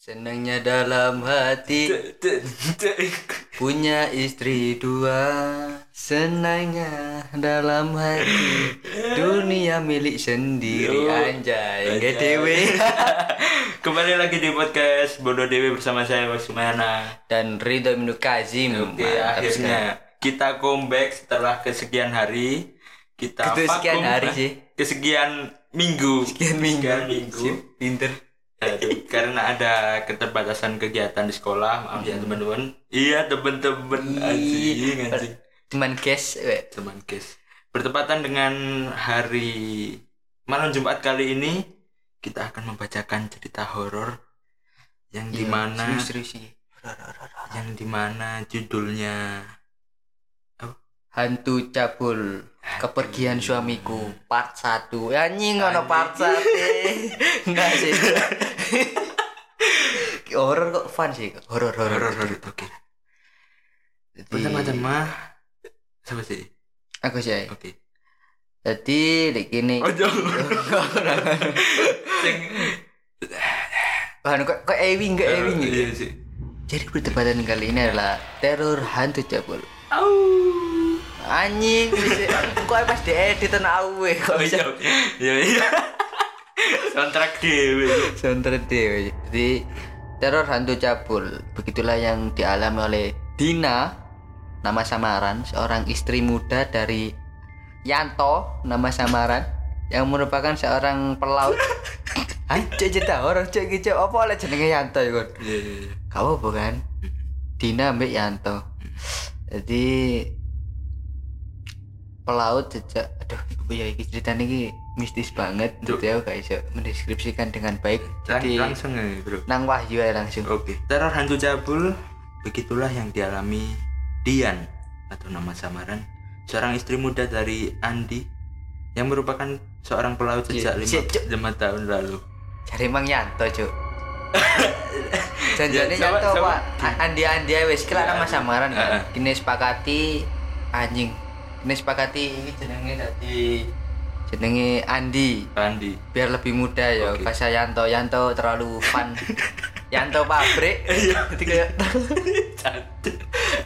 Senangnya dalam hati punya istri dua. Senangnya dalam hati dunia milik sendiri Yo. anjay. Anjay. dewe. Kembali lagi di podcast Bodoh Dewi bersama saya Mas Sumana. Dan Ridho Minu Kazim. Oke, sekali. akhirnya kita comeback setelah kesekian hari. Kita Itu sekian vakum, hari sih. Kesekian minggu. Sekian minggu. Sekian minggu. Pinter. Aduh, karena ada keterbatasan kegiatan di sekolah, maaf ya teman-teman. Iya teman-teman, anjing, anjing. Cuman guys, we. teman kes bertepatan dengan hari malam Jumat kali ini kita akan membacakan cerita horor yang Iya, di mana serius-serius sih. yang di mana judulnya Hantu cabul kepergian suamiku part 1 anjing ngono part 1 enggak sih. Horor kok fun sih. Horor horor. Horor horor oke. Jadi- pertama-tama siapa sih? Aku sih oke. Jadi di gini oh jangan Bahan kok kok Ewing kok Ewing gitu. iya sih. Jadi pertempatan kali ini adalah teror hantu cabul. au Anjing, kok pas diedit aku we kok oh bisa iya iya soundtrack dewe Soundtrack dewe. Jadi teror hantu cabul. Begitulah yang dialami oleh Dina nama samaran seorang istri muda dari Yanto nama samaran yang merupakan seorang pelaut. Anjir cerita horor cek gitu apa oleh jenenge Yanto ya. Kamu bukan Dina mbak Yanto. Jadi pelaut sejak aduh ibu ya ini cerita ini mistis banget. Jadi aku gak bisa mendeskripsikan dengan baik. Lang- jadi langsung ya bro. nang wahyu ya langsung. Oke. Teror hantu cabul begitulah yang dialami Dian atau nama samaran seorang istri muda dari Andi yang merupakan seorang pelaut Iya, sejak lima, si- Cuk. lima tahun lalu. cari Mang Yanto cuk. Janjane Ya, sama- Yanto sama. pak Andi Andi wes kira Ya, nama samaran kan kini sepakati anjing kini sepakati ini jenenge tadi jenenge Andi. Andi. biar lebih muda ya Oke. Kasa Yanto Yanto terlalu fun. Yanto pabrik. Jadi kayak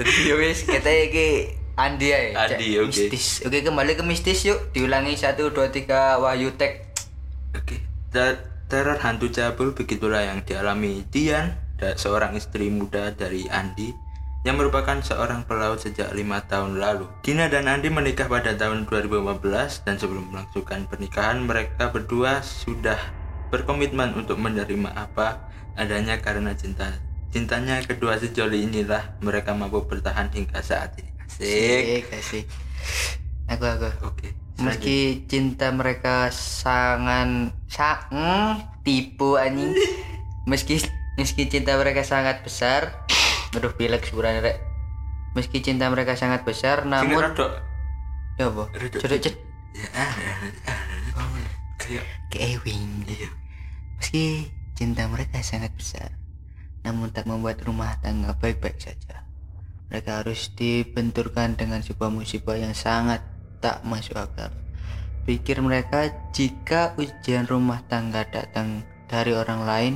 jadi ya wis kita iki Andi ya Andi, oke. mistis. Oke kembali ke mistis yuk. Diulangi satu dua tiga Wahyu Tek Oke. Ter- teror hantu cabul begitulah yang dialami Dian, seorang istri muda dari Andi yang merupakan seorang pelaut sejak lima tahun lalu. Dina dan Andi menikah pada tahun 2015 dan sebelum melangsungkan pernikahan mereka berdua sudah berkomitmen untuk menerima apa adanya karena cinta cintanya kedua sejoli inilah mereka mampu bertahan hingga saat ini. Asik. kasih aku aku Oke. meski cinta mereka sangat sang tipu anjing meski meski cinta mereka sangat besar aduh pilek suran rek. Meski cinta mereka sangat besar namun ya apa? Rodok. Cedok ced Ya, kayak iya. meski cinta mereka sangat besar namun tak membuat rumah tangga baik-baik saja. Mereka harus dibenturkan dengan sebuah musibah yang sangat tak masuk akal. Pikir mereka jika ujian rumah tangga datang dari orang lain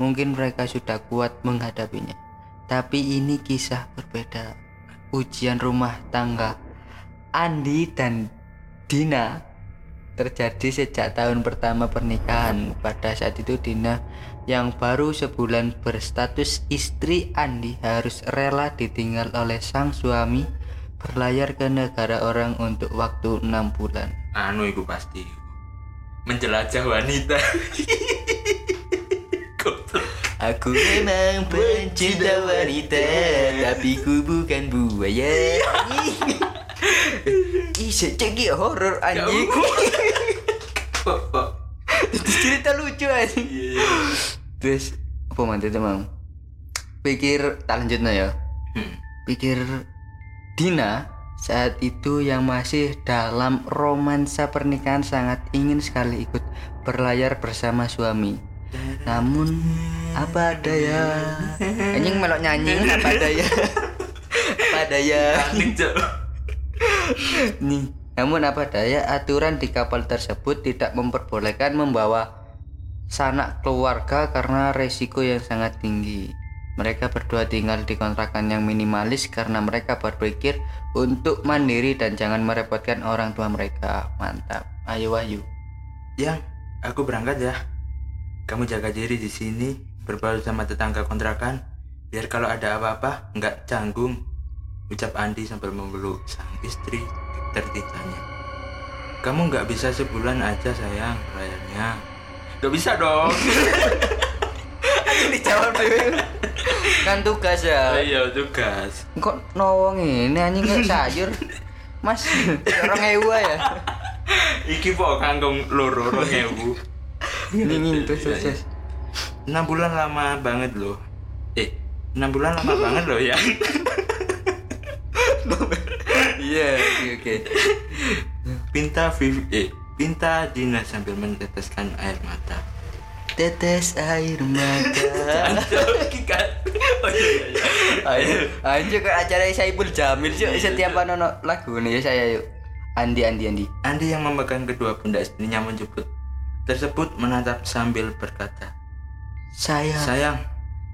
mungkin mereka sudah kuat menghadapinya tapi ini kisah berbeda ujian rumah tangga Andi dan Dina terjadi sejak tahun pertama pernikahan. Pada saat itu Dina yang baru sebulan berstatus istri Andi harus rela ditinggal oleh sang suami berlayar ke negara orang untuk waktu enam bulan. anu itu pasti menjelajah wanita. Aku memang pencinta wanita, tapi ku bukan buaya. Ih, secegi horor anjing. kok kok Itu cerita lucu anjing. iya iya. Terus apa mantu teman? Pikir tak lanjutnya ya. Hmm. Pikir Dina saat itu yang masih dalam romansa pernikahan sangat ingin sekali ikut berlayar bersama suami. Namun apa daya? Anjing melok nyanyi apa daya? apa daya? Nih, namun apa daya aturan di kapal tersebut tidak memperbolehkan membawa sanak keluarga karena resiko yang sangat tinggi. Mereka berdua tinggal di kontrakan yang minimalis karena mereka berpikir untuk mandiri dan jangan merepotkan orang tua mereka. Mantap. Ayo Wahyu. Yang, aku berangkat ya. Kamu jaga diri di sini, berbaur sama tetangga kontrakan, biar kalau ada apa-apa nggak canggung. Ucap Andi sambil memeluk sang istri tertitanya. Kamu nggak bisa sebulan aja sayang layarnya. Gak bisa dong. Dijawab dulu. kan tugas ya. Iya tugas. Kok nawang ini anjing kayak sayur. Mas, orang ewa ya. Iki po kangkung loro rong ewu. Ini terus terus. terus. Enam bulan lama banget loh. Eh, enam bulan lama banget loh ya. Iya, oke oke. Pinta Vivi, eh, Pinta Dina sambil meneteskan air mata. Tetes air mata. oh iya iya. Ayo, anjir ke acara Saipul Jamil sih setiap anono lagu nih ya saya yuk. Andi Andi Andi. Andi yang memegang kedua pundak istrinya menjemput tersebut menatap sambil berkata, Saya sayang,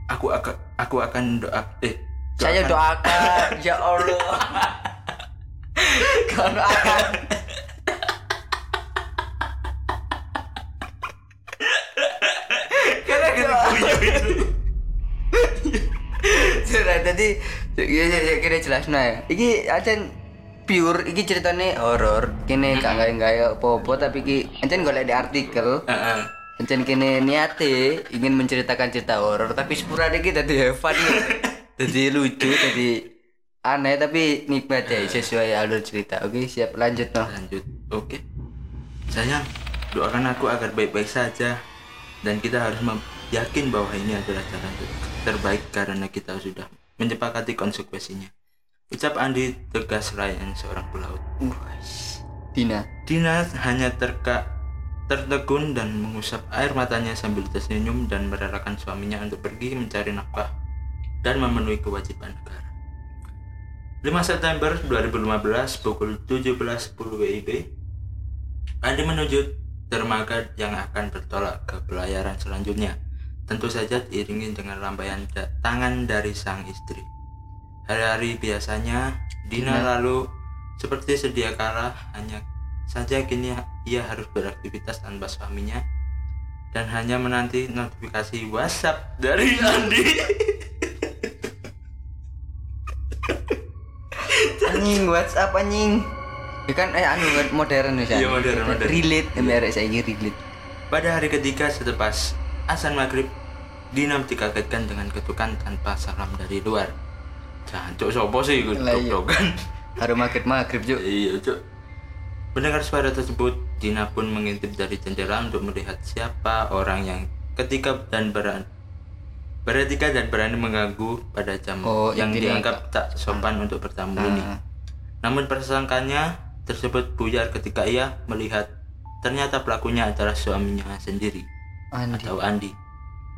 aku akan aku akan doa eh saya doakan ya Allah. Kau doakan. karena kita itu. Sudah tadi ya ya ya kira jelas nah. Iki ancen pure iki ceritane horor. Kene gak gawe gawe apa-apa tapi iki ancen golek di artikel. Heeh. Ancen kene niate ingin menceritakan cerita horor tapi sepura iki dadi fun. Jadi lucu, jadi aneh tapi nikmat ya sesuai alur cerita. Oke, siap lanjut noh. Lanjut. Oke. Sayang, doakan aku agar baik-baik saja dan kita harus yakin bahwa ini adalah cara ter- terbaik karena kita sudah menyepakati konsekuensinya. Ucap Andi tegas Ryan seorang pelaut. Wes. Dina. Dina hanya terka tertegun dan mengusap air matanya sambil tersenyum dan merelakan suaminya untuk pergi mencari nafkah dan memenuhi kewajiban negara. 5 September 2015 pukul 17.10 WIB Andi menuju dermaga yang akan bertolak ke pelayaran selanjutnya. Tentu saja diiringi dengan lambaian tangan dari sang istri. Hari-hari biasanya Dina Dina. lalu seperti sedia kala hanya saja kini ia harus beraktivitas tanpa suaminya dan hanya menanti notifikasi WhatsApp dari Andi. Anjing WhatsApp anjing. Ya kan eh anu modern ya. Iya, modern, modern. Relate ember saya relate. Pada hari ketiga selepas azan maghrib, Dina dikagetkan dengan ketukan tanpa salam dari luar. Jancuk sopo sih ikut iya. kan? Harum maghrib maghrib juk. Iya, Cuk. Mendengar suara tersebut, Dina pun mengintip dari jendela untuk melihat siapa orang yang ketika dan berani beretika dan berani mengganggu pada jam Oh, yang dianggap tak sopan untuk bertamu ini. Ah. Namun persangkanya tersebut buyar ketika ia melihat ternyata pelakunya adalah suaminya sendiri Andi. atau Andi.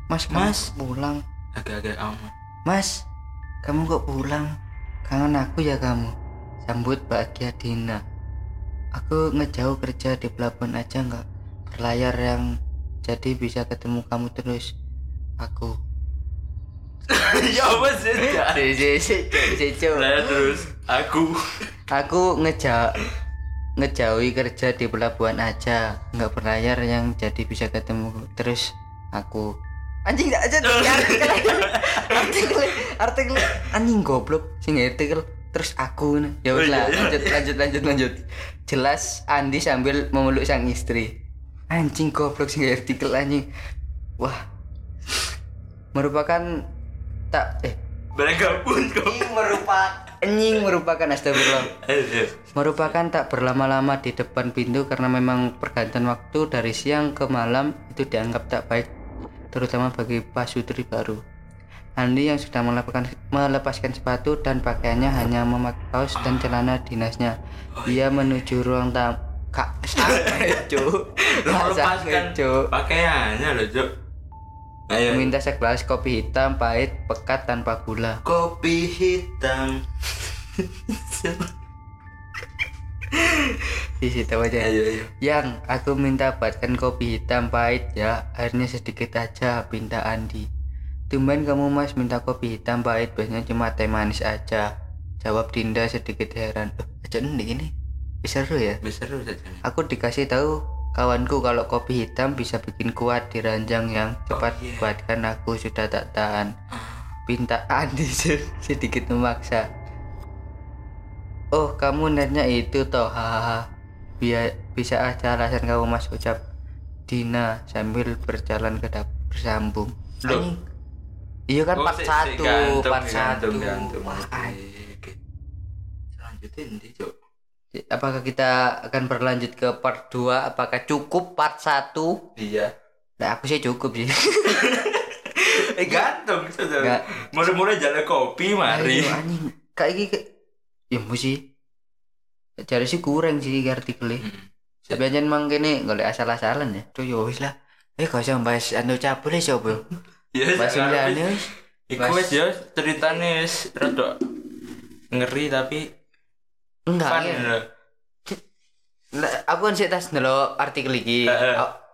Mas, Mas. pulang. Agak-agak aman. Mas, kamu kok pulang? Kangen aku ya kamu. Sambut bahagia Dina. Aku ngejauh kerja di pelabuhan aja nggak berlayar yang jadi bisa ketemu kamu terus. Aku. ya apa sih? Si si si terus aku Aku ngeja ngejauhi kerja di pelabuhan aja nggak berlayar yang jadi bisa ketemu terus aku anjing nggak aja artikel. Artikel artikel. Anjing goblok. Sing artikel. Terus aku nah. ya lah iya, iya. lanjut lanjut lanjut lanjut. Jelas Andi sambil memeluk sang istri. Anjing goblok sing artikel anjing. Wah. Merupakan tak eh. Mereka pun kok. merupakan anjing merupakan astagfirullah. Eh, merupakan tak berlama-lama di depan pintu karena memang pergantian waktu dari siang ke malam itu dianggap tak baik terutama bagi pasutri baru Andi yang sudah melepaskan, melepaskan sepatu dan pakaiannya hanya memakai kaos dan celana dinasnya ia menuju ruang tamu kak cuk lepaskan cuk pakaiannya loh, Cuk. Ayo. minta segelas kopi hitam pahit pekat tanpa gula Kopi hitam. Sisi tahu aja. ayo ayo Yang aku minta buatkan kopi hitam pahit ya, airnya sedikit aja, pinta Andi. Tumben kamu mas minta kopi hitam pahit, biasanya cuma teh manis aja. Jawab Dinda sedikit heran. Eh, aja nih ini. Bisa seru ya? bisa terus saja Aku dikasih tahu kawanku kalau kopi hitam bisa bikin kuat di ranjang yang cepat Oh, iya. buatkan aku sudah tak tahan. Pinta Andi se- sedikit memaksa. Oh, kamu netnya itu toh, hahaha. Biar bisa aja alasan kamu mas ucap Dina sambil berjalan ke dapur bersambung. Loh. Iya kan Oh, part sik, satu, gantung, part satu. gantung. Wah. Selanjutnya nanti cok Apakah kita akan berlanjut ke part 2? Apakah cukup part 1? iya Nah, aku sih cukup sih. eh gantung mulai-mulai jalan kopi mari Ayo, anjing. Kayak kayak ya mesti cari sih kurang sih artikelnya. Mm. Tapi aja emang kene golek asal-asalan ya. Tuh ya wis lah. Eh gak usah bahas anu cabul ya sapa. ya Bahas wis. Iku wis ya ceritane wis rada ngeri tapi Enggak fun ya. lho. Lah, aku kan sih tas ndelok artikel iki.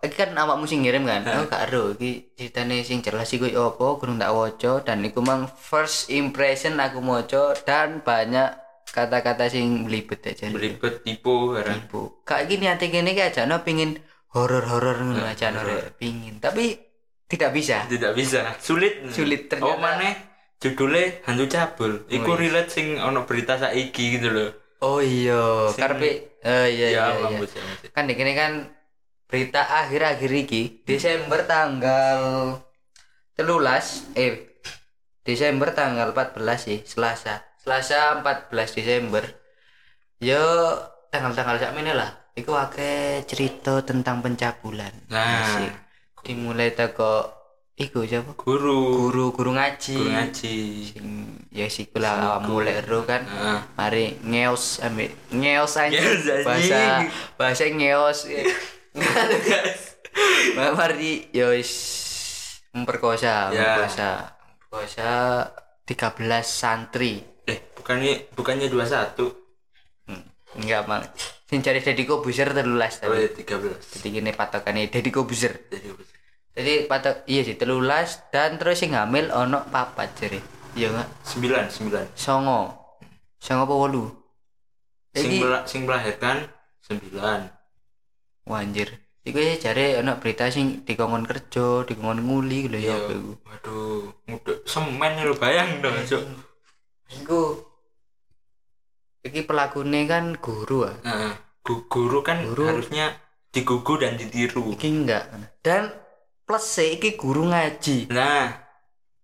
Iki kan awakmu sing ngirim kan. Aku gak ero iki ceritane sing jelas iku ya apa kurang tak waca dan iku mang first impression aku maca dan banyak kata-kata sing belibet aja. Belibet tipu barang. Ibu. Kayak gini hati gini kayak aja no pingin horor-horor ngono aja no pingin. Tapi tidak bisa. Tidak bisa. Sulit. Sulit, ternyata. Oh maneh judulnya hantu cabul. Iku Oh, iya. relate sing ono berita saiki gitu loh. Oh iya, Sing- karpe oh iya iya iya. mampus ya mampus. Kan di gini kan berita akhir-akhir iki Desember tanggal telulas eh Desember tanggal 14 sih Selasa Selasa 14 Desember. Yo tanggal-tanggal sak meneh lah. Iku akeh cerita tentang pencabulan. Nah, Asik. dimulai teko iku siapa? Guru. Guru guru ngaji. Guru ngaji. sing ya sih kula mulai ero kan. Heeh. mari ngeos ambek ngeos aja bahasa bahasa ngeos. Ma- mari ya wis memperkosa Ya. memperkosa. Memperkosa 13 santri Bukannya bukannya 21. hmm. enggak mang sing cari Deddy Kobuser telulas Oh, tapi ya 13. jadi gini patokannya Deddy Kobuser Jadi jadi patok iya sih telulas dan terus sing hamil ono papat jadi iya enggak 9 9. songo songo apa wolu Sing Iki- mela- sing melahirkan 9. Wah anjir. Iku ya jare ana berita sing dikongkon kerja, dikongkon nguli lho ya Iya. Waduh, semen lho bayang dong, Cuk. Iku iki pelakune kan guru ah. Gu- guru kan Guru. harusnya digugu dan ditiru. Iki enggak. Dan plus sih iki guru ngaji Nah,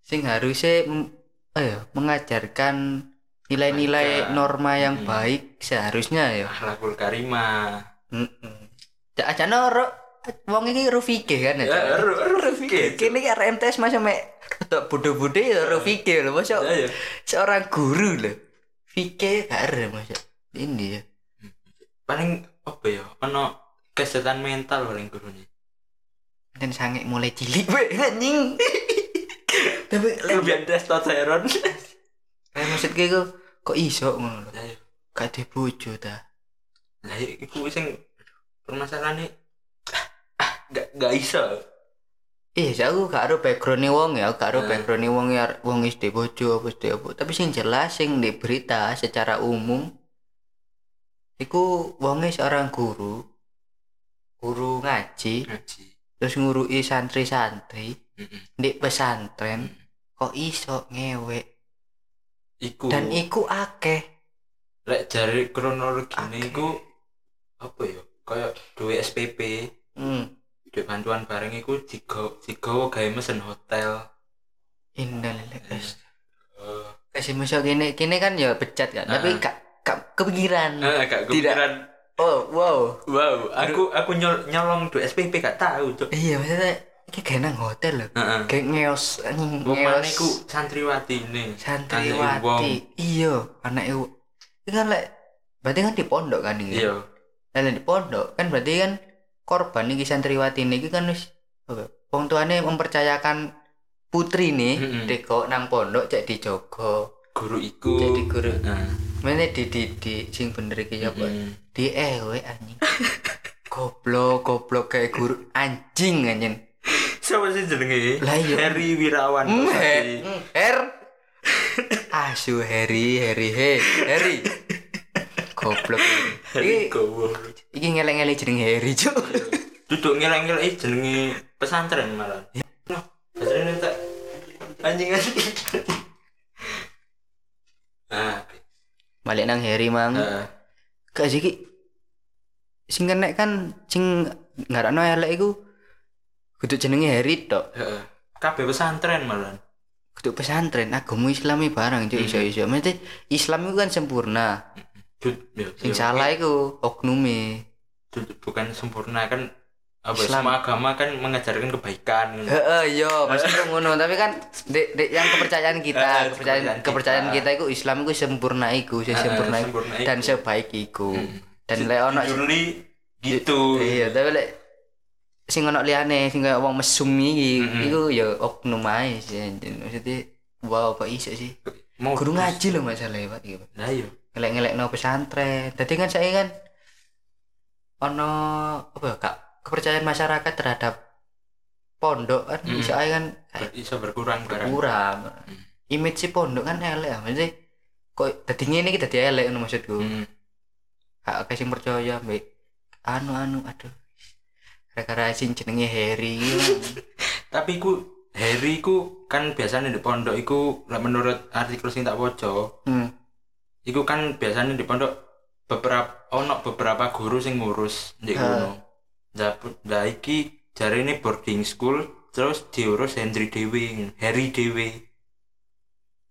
sing harusnya eh, mengajarkan nilai-nilai norma yang Mm. baik seharusnya ya. akhlakul karimah. Heeh. Aja ro wong iki ro fikih kan Ya, ru ru fikih. Kini kan RMTS masa mek bodoh-bodoh ya ro fikih lho masa Ya, ya. seorang guru loh fikir gak ada masa ini ya Paling apa ya? Ono kesehatan mental paling guru nih. dan sange mulai cilik we anjing tapi lek Kelebihan testosteron. lek maksud gue kok kok iso ngono lho Lah, ya. gak ada bojo ta Lah, iku sing permasalahannya ah, gak gak iso. Iya sih aku gak ada background wong ya gak ada Hmm. background wong ya wong SD bojo apa apa tapi sing jelas sing di berita secara umum iku wonge seorang guru guru ngaji Ngaji. terus ngurui santri-santri Heeh. di pesantren kok iso ngewek Iku. dan iku akeh lek jari kronologine Akeh. iku apa ya kayak duwe SPP hmm. Bantuan bareng iku digawa digawa gawe mesen hotel Innalillahi guys. Eh, Kasih masuk gini, gini kan ya pecat kan, tapi gak, gak kepikiran. gak Tidak. kepikiran Oh, wow. wow aku aku nyol, nyolong duwe SPP gak tahu cuk Iya, maksudnya ini kayak nang hotel loh. Kayak ngeos, ngeos. iku santriwati ini santriwati. Iya, anak ibu. Kan lek berarti kan di pondok kan iya lek di pondok kan berarti kan korban iki santriwati ini kan wis? Wong tuane mempercayakan putri nih, Mm-mm. deko nang pondok cek dijogo. guru iku Jadi guru Heeh. Mana di di di sing bener iki ya, Pak. Mm. Di ewe anjing. goblok, goblok kayak guru anjing anjing. Siapa sih jenenge? Lah iya. Heri Wirawan. Mm, Kok he, tadi? mm, Her. Asu Harry, Harry, he, Harry. Goblok. Iki gowo. Iki ngelek-ngelek jeneng Harry, Cuk. Duduk ngeleng-ngeleng jenenge pesantren malah. Loh, pesantren tak anjing anjing. Ah, Balik nang Harry mang. heeh. Gak sih ki. Sing kenek kan sing ngarakno elek iku kudu jenenge Harry tok. Heeh. Kabeh pesantren malah. Kudu pesantren agama Islami barang cuk iso-iso. Mesti Islam itu kan sempurna. Ya, Sing ya, salah iku oknume. Bukan sempurna kan apa ya, Islam. semua agama kan mengajarkan kebaikan gitu. Heeh, iya, maksudnya ngono, tapi kan dek dek yang kepercayaan kita, kepercayaan kepercayaan kepercayaan kita. kita iku Islam iku sempurna iku, Eh, sempurna, iku, sempurna dan sebaik iku. Hmm. Dan lek ono gitu. iya, tapi lek sing ono liyane sing kaya wong mesum iki, Mm-mm. iku ya oknum ae sih. Maksudnya wow, kok iso sih? Mau Guru ngaji loh masalahnya, Pak. iki, Pak. Lah iya. Ngelek-ngelekno pesantren. Dadi kan saya kan ono apa ya, Kak, kepercayaan masyarakat terhadap pondok kan Mm. iso ae kan Iso berkurang barang. kurang Hmm. image si pondok kan elek ya maksudnya kok dadi ngene iki dadi elek ngono maksudku Hmm. akeh sing percaya mbek anu anu aduh gara-gara sing jenenge Harry Tapi ku Harry ku kan biasanya di pondok iku menurut artikel sing tak waca, hmm. iku kan biasanya di pondok beberapa ono beberapa guru sing ngurus di pu- lah iki jare ini boarding school terus diurus Henry Dewi, Harry Dewi.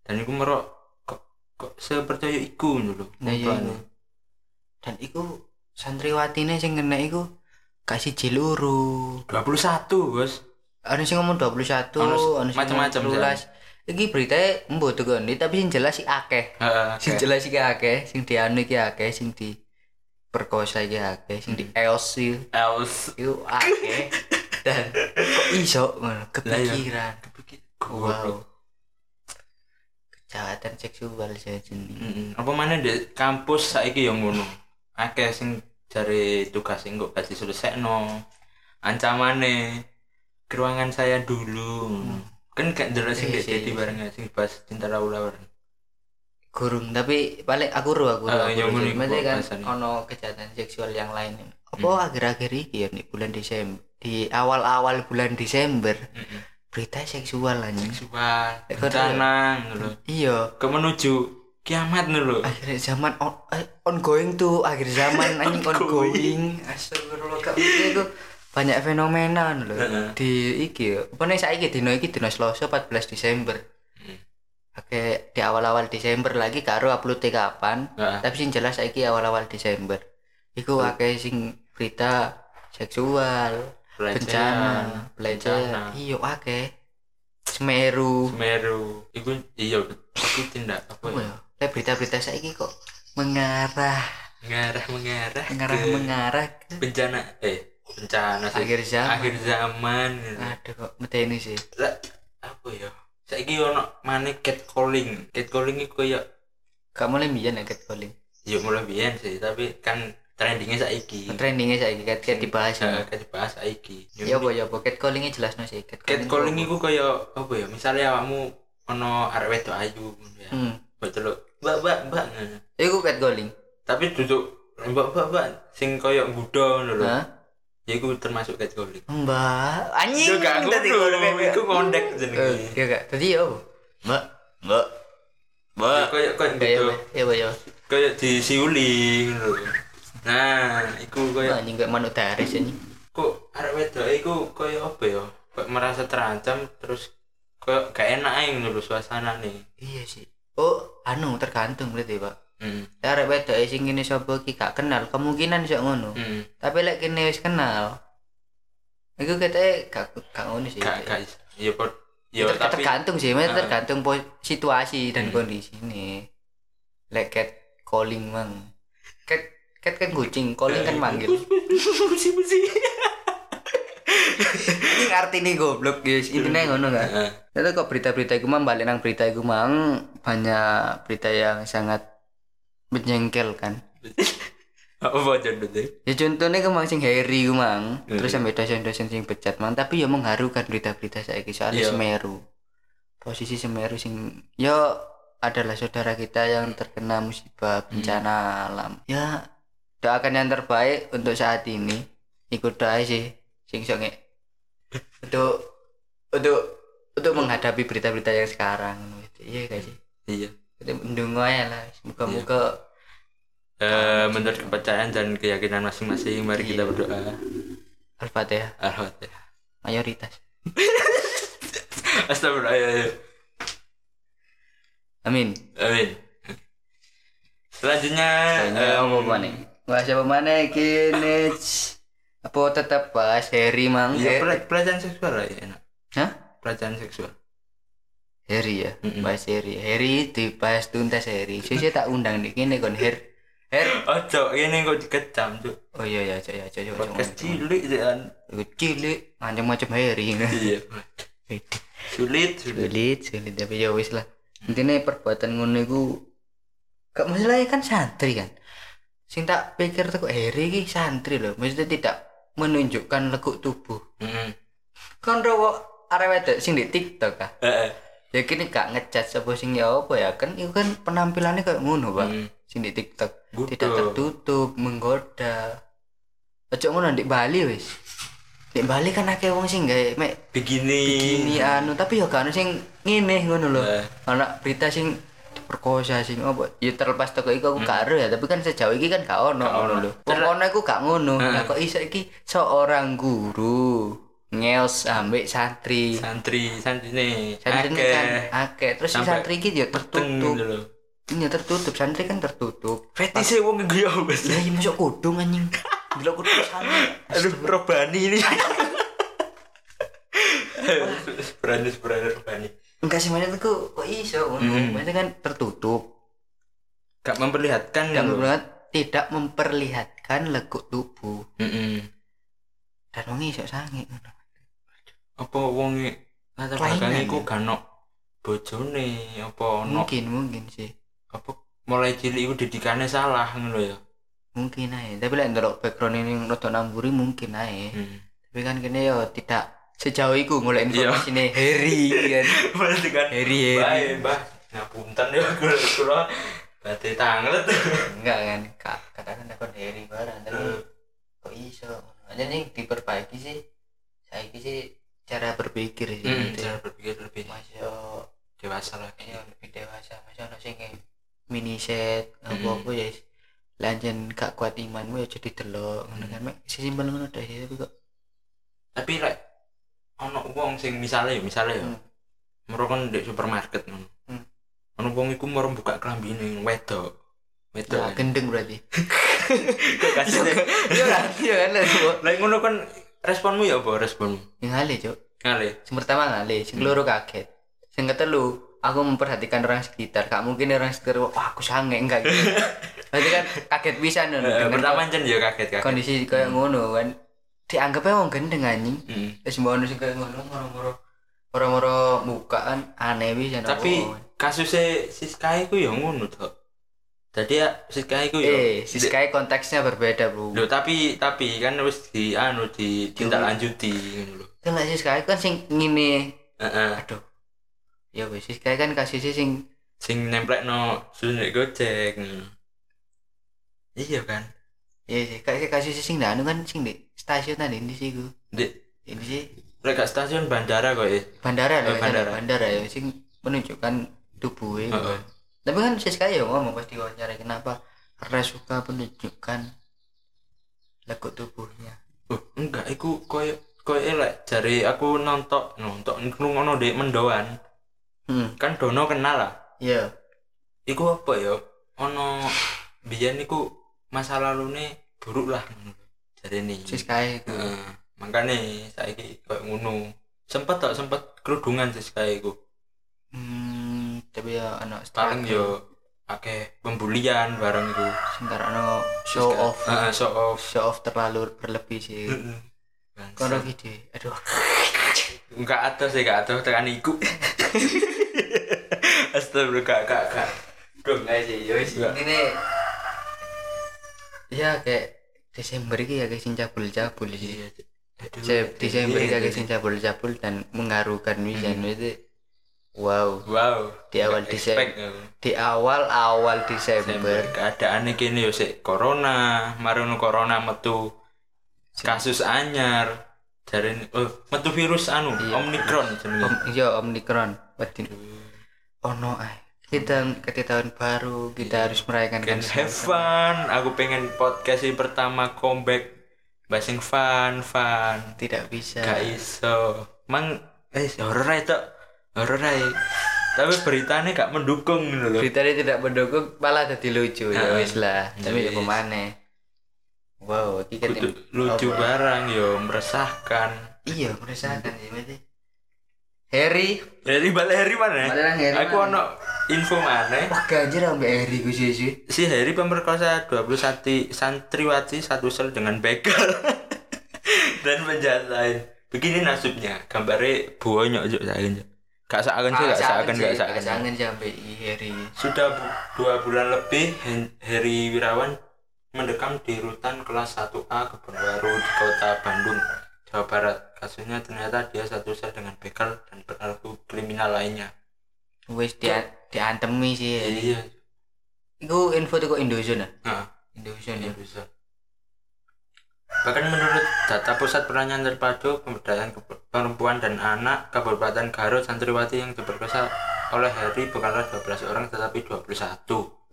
Dan iku merok kok kok sepercaya iku lho. Nah, iya, iya. dan iku santriwatine sing kena iku kasih jiluru 21, Bos. ada sing ngomong 21 Ono ono sing macam-macam, ngomong 12 iki berita mbok tukoni tapi sing jelas sih akeh. Sing jelas iki akeh sing dianu iki akeh sing di perkosa iki akeh sing di eos Els itu akeh. Dan kok iso ngono? Iya. kepikiran. Kepikir wow. Kejahatan seksual saya Mm, apa mana di kampus saiki yang ngono? Akeh sing cari tugas sing kok kasih selesaino ancamane ke ruangan saya dulu kan gak jelas sing Iya sih, jadi iya. bareng sing bahas cinta laula bareng. Gurung tapi paling aku ru aku ru Ah, Maksudnya kan ono kejahatan seksual yang lain. Apa Hmm. akhir-akhir ini ya di bulan Desember di awal-awal bulan Desember Mm-mm. berita seksual anjing. Seksual bencana ngono iya. Ke menuju kiamat ngono akhir zaman on, eh, ongoing tuh akhir zaman anjing Ongoing. astagfirullah mikir itu banyak fenomena lho. Di iki ya apa nih saiki dino iki dino Selasa 14 Desember. Hmm. Oke, di awal-awal Desember lagi karo upload kapan Heeh. tapi sing jelas saiki awal-awal Desember. Iku akeh sing berita seksual bencana bencana pelecehan iya akeh. Semeru. Semeru. Iku iya iku tindak apa ya? Ya? Lek berita-berita saiki kok mengarah. Mengarah mengarah mengarah ke mengarah ke bencana eh bencana sih. Akhir zaman. Akhir zaman gitu. aduh kok meteni sih? Lah, apa ya? Saiki ono maneh catcalling catcalling iku koyo gak mulai biyen ya catcalling ya mulai biyen sih tapi kan trendingnya saiki. Trendingnya saiki cat cat dibahas ya. Kan dibahas saiki. Ya apa ya apa? Catcallingnya jelas no sih catcalling iku koyo apa ya? Misalnya awakmu ono arek wedok ayu ya. Hmm. Betul mbak mbak mbak ngono. iku catcalling tapi duduk mbak mbak mbak sing koyo nggudo ngono lho? Ya iku termasuk catcalling mbak anjing Yo gak tadi iku ngondek Eh, jenenge. iya gak. Tadi ya mbak mbak mbak. Ya, Koyo koyo kayak gitu. ya ya? Kayak disiuli ngono. Lho. Nah, iku koyo anjing kayak manuk daris anjing kok arek wedok iku koyo apa ya? Kok merasa terancam terus koyo gak enak ae ngono lho suasanane. iya sih. Oh anu tergantung berarti pak Hmm. arek wedok sing ngene sapa ki gak kenal kemungkinan iso ngono Hmm. tapi lek kene wis kenal iku kete gak gak ngono sih Gak gak ya pot ya tapi tergantung sih Ah. tergantung situasi dan Hmm. kondisi nih lek cat calling mang cat cat kan kucing calling kan manggil Busi busi. ini ngerti nih goblok guys intinya ngono kan. Itu kok berita-berita itu mang balik nang berita itu mang banyak berita yang sangat menjengkelkan Apa contohnya? ya contohnya kemang sing Harry ku mang Hmm. terus sampai dosen-dosen sing becat mang tapi ya mengharukan berita-berita saya soalnya Iya. Semeru posisi Semeru sing ya adalah saudara kita yang terkena musibah bencana alam ya doakan yang terbaik untuk saat ini ikut doa sih sing songe untuk untuk untuk menghadapi berita-berita yang sekarang gitu. iya gak sih Iya. Mendungo ya lah muka-muka Eh, menurut kepercayaan dan keyakinan masing-masing, mari kita Iya. berdoa. Al-Fatihah Al-Fatihah. mayoritas Astagfirullah. Ayo, ayo. amin Amin. Selanjutnya, Kayaknya em, apa mana? Bahas apa mana kini? Apa tetap bahas Harry mang? ya, pela- pelajaran seksual lah ya enak. Hah? Pelajaran seksual. Harry ya, Mm-mm. bahas Harry. Harry dibahas tuntas Harry. Saya tak undang di kini kon Her. Her. Oh, cok, ini kok dikecam, cok. Oh iya ya, cok ya, cok cok. Podcast cilik sih kan. Cilik, macam-macam Harry. Iya. Sulit, sulit. sulit, sulit tapi ya wis lah. Intinya perbuatan ngono iku gak masalahnya kan santri kan. Sing tak pikir tuh Harry ki santri loh, maksudnya tidak menunjukkan lekuk tubuh. Heeh. Kan rawa arek wedok sing di TikTok ah. Heeh. Ya kini gak ngecat sapa sing ya apa ya kan itu kan penampilannya kayak ngono, Pak. Hmm. Sing di TikTok Betul. tidak tertutup, menggoda. Ojo ngono di Bali wis. Di Bali kan akeh wong sing gawe mek Begini. ini anu tapi ya kan sing ngene ngono lho. Eh. Ana berita sing perkosa sing apa ya terlepas toko iku aku gak ero ya tapi kan sejauh iki kan gak ono Hmm. Ngono ono. lho. Wong iku gak ngono. Lah kok iso iki seorang guru ngeos ambek santri. Santri, santri nih. Santri ini kan akeh. Terus si santri iki ya tertutup. Ini tertutup, santri kan tertutup. Fetisnya wong gue ya wes. Lah iya masuk kudung anjing. Gila kudung sana. Aduh, robani ini. berani berani robani. Enggak sih maksudnya kok kok iso. Hmm. Maksudnya kan tertutup. Gak memperlihatkan Dan kan. banget tidak memperlihatkan lekuk tubuh. Heeh. Dan wong iso sange ngono. Apa wong latar Kelainan belakang ya? iku gak ono bojone apa ono Mungkin mungkin sih. apa mulai cilik iku didikane salah ngono ya. Mungkin aja. Tapi lek ndelok background ini rada namburi mungkin aja. Hmm. Tapi kan kene yo tidak sejauh iku golek Iya. informasi Harry kan. Berarti kan Harry Harry. Bae, Mbah. Ngapunten ya kula kula berarti tanglet. Enggak kan, kak katakan akun Harry barang tapi Hmm. kok iso. Aja nih diperbaiki sih. Saya sih cara berpikir sih. Hmm, gitu. cara berpikir lebih Masih dewasa lagi. ya lebih dewasa masih ono sing kayak mini set Hmm. apa apa ya lanjut gak kuat imanmu ya jadi delok ngono Hmm. kan mek sesimpel ngono dah ya tapi kok Tapi lek ono wong sing misale misale ya. Hmm. Moro kan di supermarket ngono. Hmm. Ono wong iku moro buka klambine wedok. Wedok. ya kan. gendeng berarti Kok kasihnya. iya kan iya kan lah Lek ngono kan responmu ya apa responmu? yang ngale cuk. Ngale. sing pertama ngale sing keloro kaget. Sing ketelu aku memperhatikan orang sekitar. Gak mungkin orang sekitar wah aku sange enggak gitu. Berarti kan kaget bisa nih Eh, pertama jen ya kaget kaget. kondisi kayak ngono kan. Dianggapnya wong gendeng anjing. Hmm. Terus mbak sing kayak ngono moro-moro moro-moro buka kan aneh bisa Tapi kasusnya Siska iku ya ngono tok. Jadi ya Siska iku ya. eh si Sky konteksnya berbeda bro Loh, tapi tapi kan wis di anu di tindak lanjuti ngono lho. kan lah si Sky kan sing ngene Heeh. aduh ya wis si Sky kan kasusnya sing Sing nemplekno Gojek ngono. Iya kan. ya sih kayak kasusnya sing anu kan sing di stasiun tadi ini sih gue Di ini sih lek gak stasiun bandara kok ya. bandara Oh, lah bandara. bandara. bandara ya sing menunjukkan tubuhnya. Heeh. Tapi kan si Sky ya ngomong pasti wawancara kenapa karena suka menunjukkan lekuk tubuhnya Oh, enggak iku koyo koyo lek jare aku nonton nonton ngrungokno dek mendoan. hmm Kan Dono kenal lah. iya Iku apa ya? Ono biyen iku masa lalune buruk lah jare ini. si Sky itu Heeh. makane saiki koyo ngono. Sempet tak sempet kerudungan sih kayak iku. Hmm, tapi ya anak Paling yo akeh pembulian bareng iku. singkar ano show off. Heeh, show off. show off terlalu berlebih sih. Kono gitu aduh. Enggak ada sih, enggak ada tekan iku. Astagfirullah, kak, kak, kak. Dong, enggak sih yo ini ya kayak Desember iki ya guys sing cabul-cabul sih. Iya. Aduh, Se- Desember iki iya, agak sing cabul-cabul dan mengharukan wisan itu wow Wow. Di awal Desember. di awal awal Desember keadaannya kini yo sik corona, marono corona metu kasus anyar dari oh, metu virus anu Iya. Omicron jenenge. Om, iya Omicron Waduh. oh no ay. kita ketika tahun baru kita harus merayakan kan have fun. Aku pengen podcast ini pertama comeback basing fun fun. tidak bisa Gak iso. Mang eh horor ae tok. Horor ae. Tapi beritanya gak mendukung gitu loh. berita ini tidak mendukung malah jadi lucu ya Ah, wis lah tapi ya yes. pemane wow iki kan lucu apa? barang yo meresahkan. iya merasakan sih berarti Harry Dari balik Harry mana? Balik Harry Aku ono info mana? wah ganjir ambek Harry gue sih sih Si Harry pemerkosa 21 santriwati satu sel dengan begal dan penjahat lain. Begini nasibnya, gambarnya bonyok juk saya. Gak seakan sih, gak seakan, gak seakan. seakan sih ambek Harry Sudah bu- dua bulan lebih Heri Wirawan mendekam di rutan kelas 1A Kebun Baru di kota Bandung, Jawa Barat. Kasusnya ternyata dia satu sel dengan begal dan perilaku kriminal lainnya. wis dia diantemi sih Harry Iya, Iku info tuh kok Indozone ah? nah, Indozone ya. bisa. Bahkan menurut data Pusat Pertanyaan Terpadu Pemberdayaan Perempuan dan Anak Kabupaten Garut, santriwati yang diperkosa oleh Heri bukanlah 12 orang tetapi 21.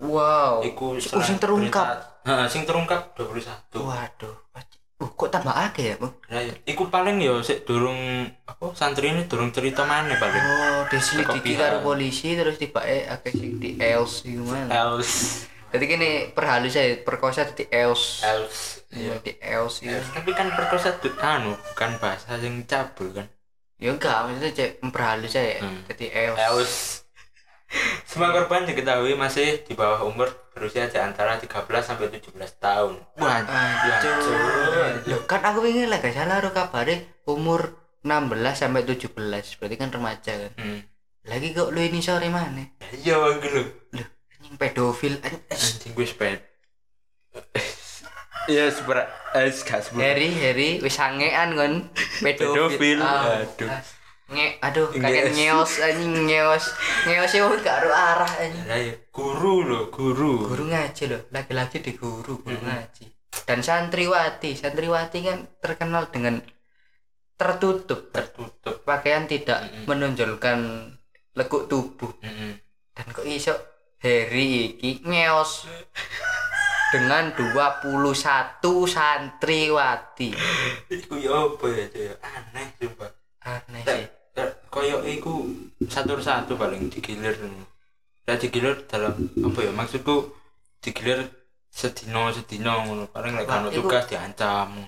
Wow. Iku Oh, sing terungkap. Heeh, sing terungkap 21. Waduh. Uh, kok tambah akeh ya, Bang? Nah, iku paling yo sik durung apa santri ini durung cerita mana paling. Oh, diselidiki karo polisi terus tiba eh akeh sing di els iku mana. Els Jadi gini perhalus saya perkosa di els. Els Iya, di itu. Els. Tapi kan perkosa tuh anu bukan bahasa yang cabul kan. Ya enggak, maksudnya cek memperhalus saya Hmm. jadi els. Els. Semua korban diketahui masih di bawah umur berusia di antara 13 sampai 17 tahun. Wah, Aduh. Loh, kan aku ingin lah gak salah ro kabare umur 16 sampai 17. Berarti kan remaja kan. Hmm. Lagi kok lu ini sore mana? Iya bang lu. Loh, anjing pedofil anjing. Anjing gue seped. Iya seberat. Eh, gak sebut. Harry, Harry wis sangean kon Pedofil, Ah, aduh. Nge, aduh, kakek ngeos anjing ngeos. Ngeos e wong gak arah anjing. Lah, ya, guru loh, guru. Guru ngaji loh, laki-laki di guru, guru ngaji. Dan santriwati, santriwati kan terkenal dengan tertutup, tertutup. pakaian tidak menonjolkan lekuk tubuh. Dan kok iso Harry iki ngeos dengan 21 santriwati. Iku ya apa ya, ya? aneh sumpah. Aneh sih. lah, Koyo iku satu-satu paling digilir. Ya digilir dalam apa ya maksudku digilir sedino sedino ngono paling lek ono tugas diancam.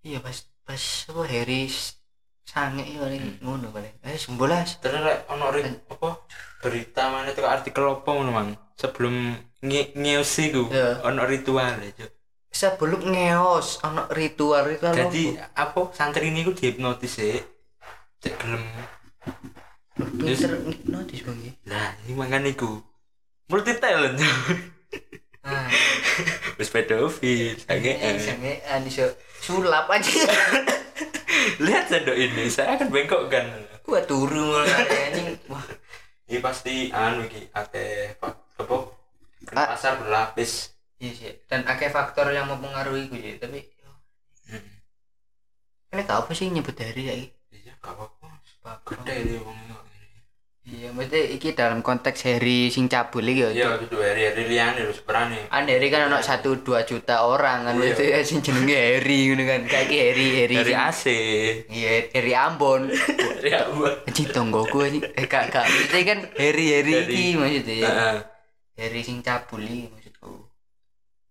Iya pas pas apa Harry sange ya paling Hmm. ngono paling. Eh sembolas. Terus lek ono ring apa berita mana itu artikel apa ngono mang sebelum nge ngeosi ku Iya. ono ritual ya. Sebelum ngeos ono ritual ritual Jadi apa santri ini ku dihipnotis sih. Cek gelem pinter hipnotis bang ya. Lah, ini mangan iku. Multi talent. Ah, Wis pedofil. sange Sange. sangean iso sulap aja. Lihat sendok ini, saya akan bengkok kan. Gua turu mulai anjing. Wah, Ini pasti anu iki ate apa? Pasar berlapis. iya sih. Dan akeh faktor yang mempengaruhi gue sih, tapi Hmm. ini gak apa sih nyebut hari ya? Iya, gak apa-apa. Gede ini. Iya, maksudnya iki dalam konteks Harry sing cabul iki ya. Iya, gitu hari-hari liane harus berani. Kan Harry kan ono 1 2 juta orang kan Iya. maksudnya sing jenenge Harry ngono kan. Kayak iki Harry Harry. Dari sing- AC. Iya, Harry Ambon. Dari apa? Anjing tonggoku anjing. Eh kak kak, maksudnya kan Harry Harry Harry. iki maksudnya. Heeh. Harry sing cabul iki maksudku.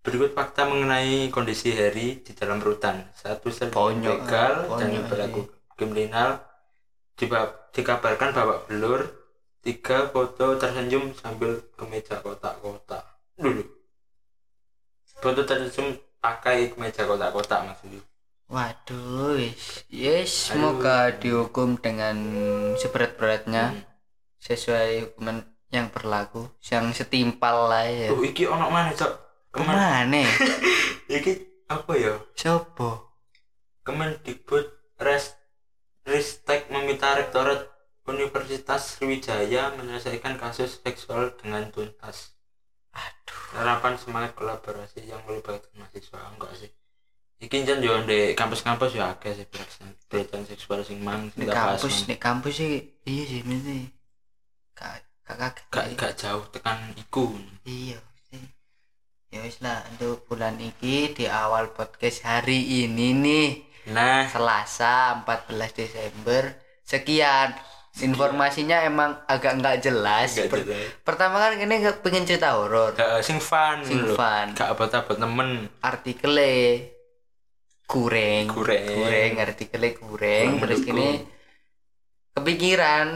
Berikut fakta mengenai kondisi Harry di dalam rutan. Satu begal ah, dan konyol berlaku kriminal. Dikabarkan babak belur. Tiga foto tersenyum sambil kemeja kotak-kotak. Dulu. Foto tersenyum pakai kemeja kotak-kotak maksudnya. Waduh, wis. Yes, semoga dihukum dengan seberat-beratnya Hmm. sesuai hukuman yang berlaku, yang setimpal lah ya. Tuh iki ono mana cok? Ke mana? Iki apa ya? Sopo? Kemendikbud Res Ristek meminta Rektorat Universitas Sriwijaya menyelesaikan kasus seksual dengan tuntas. Aduh. Harapan semangat kolaborasi yang melibatkan mahasiswa enggak sih? Iki jan yo di kampus-kampus ya akeh sih pelecehan seksual sing mang Di sing kampus, di kampus sih iya sih mesti. Kak kak kaget. gak gak jauh tekan iku. Iya sih. Ya wis lah untuk bulan ini di awal podcast hari ini nih Nah, Selasa 14 Desember sekian informasinya emang agak nggak jelas. gak Per- jelas. Pertama kan ini nggak pengen cerita horor. Sing fun Sing lho. fun. Gak apa-apa temen. Artikelnya. Kurang. Kurang artikelnya kurang. Kurang Terus gini kepikiran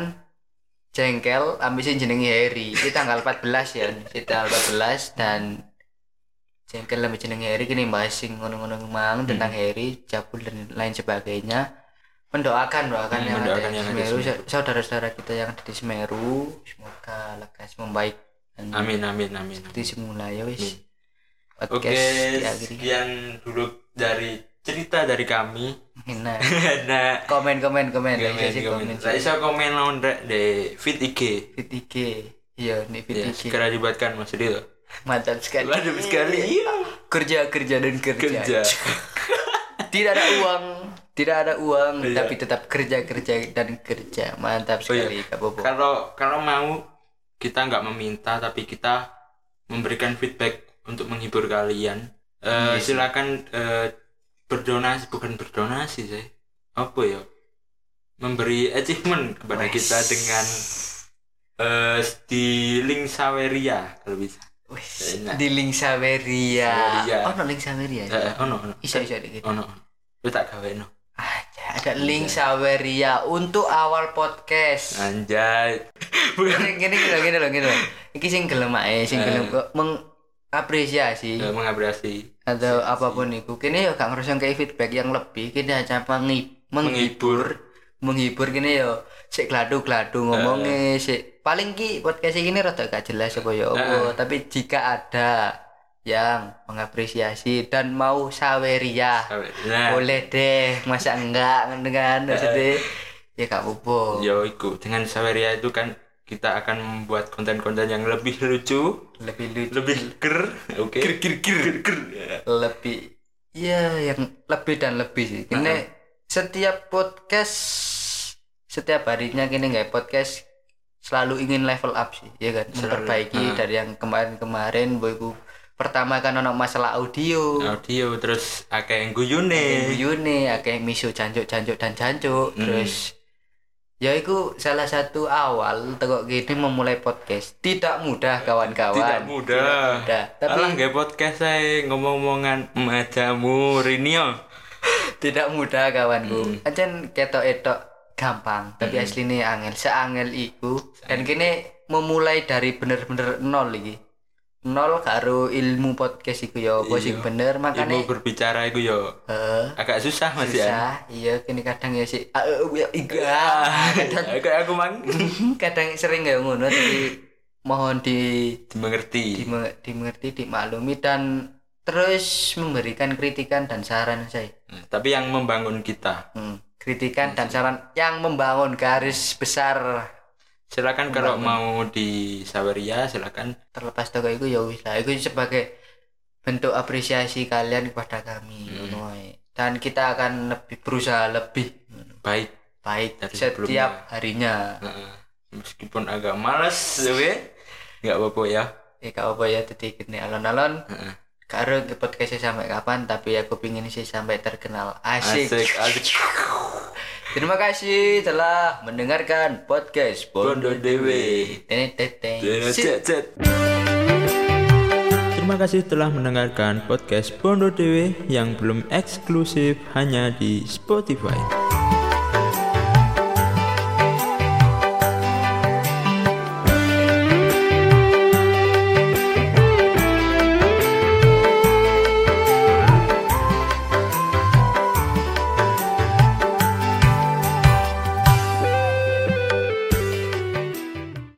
jengkel ambil jenenge Harry. Ini tanggal 14 ya. Ini tanggal 14 dan jengkel ambil jenenge Harry kini bahas sing ngono-ngono mang tentang Hmm. Harry, Jabul dan lain sebagainya. Mendoakan doakan Hmm, yang mendoakan ada yang ada Semeru, Semeru. saudara-saudara kita yang ada di Semeru, semoga lekas membaik dan Amin amin amin. seperti semula ya wis. Oke, diakhiri. sekian dulu dari cerita dari kami. Nah, nah, komen komen komen komen Bisa sih komen. komen Saya bisa komen lawan di feed IG. fit IG iya nih fit Ya, IG segera dibuatkan Mas Rito. mantap sekali Mantap sekali. Iya. kerja kerja dan kerja, Kerja. tidak ada uang tidak ada uang Iya. tapi tetap kerja kerja dan kerja mantap Oh iya. sekali Kak Bobo Kalau kalau mau kita nggak meminta tapi kita memberikan feedback untuk menghibur kalian. Eh, Iya sih. silakan eh, berdonasi bukan berdonasi sih. Apa ya? Memberi achievement kepada Wes. kita dengan eh di link Saweria kalau bisa. Enak. di link Saveria Saveria. oh no link Saveria Eh, ono ono. bisa bisa dikit Ono. ono. Lu tak gawe no. ada ada link Saveria untuk awal podcast Anjay. gini gini gini gini loh gini loh iki sing gelem ae sing Eh. gelem kok mengapresiasi Eh, mengapresiasi. Atau apa pun itu. Kini ya gak ngerasa kayak feedback yang lebih. Kini hanya mengi- menghibur. Menghibur kini ya sik gladu gladu ngomongnya sik. Paling ki podcast ini rada gak jelas apa ya apa. Tapi jika ada yang mengapresiasi dan mau saweria Nah, boleh deh. Masa enggak? Dengan maksudnya? Ya gak apa yo iku dengan Saweria itu kan kita akan membuat konten-konten yang lebih lucu, lebih lucu lebih ger, oke. Ger ger ger ger. lebih ya yang lebih dan lebih sih ini setiap podcast setiap harinya kini nggak podcast selalu ingin level up sih ya kan Selalu, memperbaiki ah. dari yang kemarin-kemarin boyku pertama kan ono masalah audio Audio terus akeh yang guyune. Yune akeh misu jancuk jancuk dan jancuk Hmm. terus ya itu salah satu awal tegok gini memulai podcast tidak mudah kawan-kawan Tidak mudah. Tidak mudah. tapi Alah nggak podcast saya ngomong-ngomongan majamu Rinio. tidak mudah kawanku Hmm. ancen ketok etok gampang tapi aslinya angel seangel iku dan kini memulai dari bener-bener nol lagi nol karo ilmu podcast iku ya apa sing Iya. bener makanya Ibu berbicara itu yo eh agak susah masih ya. susah iya kini kadang ya sih ah, eh, ya, iga kadang Kayak aku mang kadang sering ya ngono tapi mohon di dimengerti. dime- dimengerti dimaklumi dan terus memberikan kritikan dan saran saya Tapi yang membangun kita. Hmm, kritikan dan saran yang membangun garis besar Silakan kalau mau di Saweria silakan. Terlepas toko itu ya wis lah. Itu sebagai bentuk apresiasi kalian kepada kami Hmm. dan kita akan lebih berusaha lebih baik. Baik Dari setiap sebelumnya. harinya. Heeh. meskipun agak males we. Nggak apa-apa ya. Ya kau apa ya tadi gini alon-alon. Heeh. karo ke podcastnya sampai kapan tapi aku pingin sih sampai terkenal. Asik, asik asik terima kasih telah mendengarkan podcast Bondo cet. Terima kasih telah mendengarkan podcast Bondo Dewe yang belum eksklusif hanya di Spotify.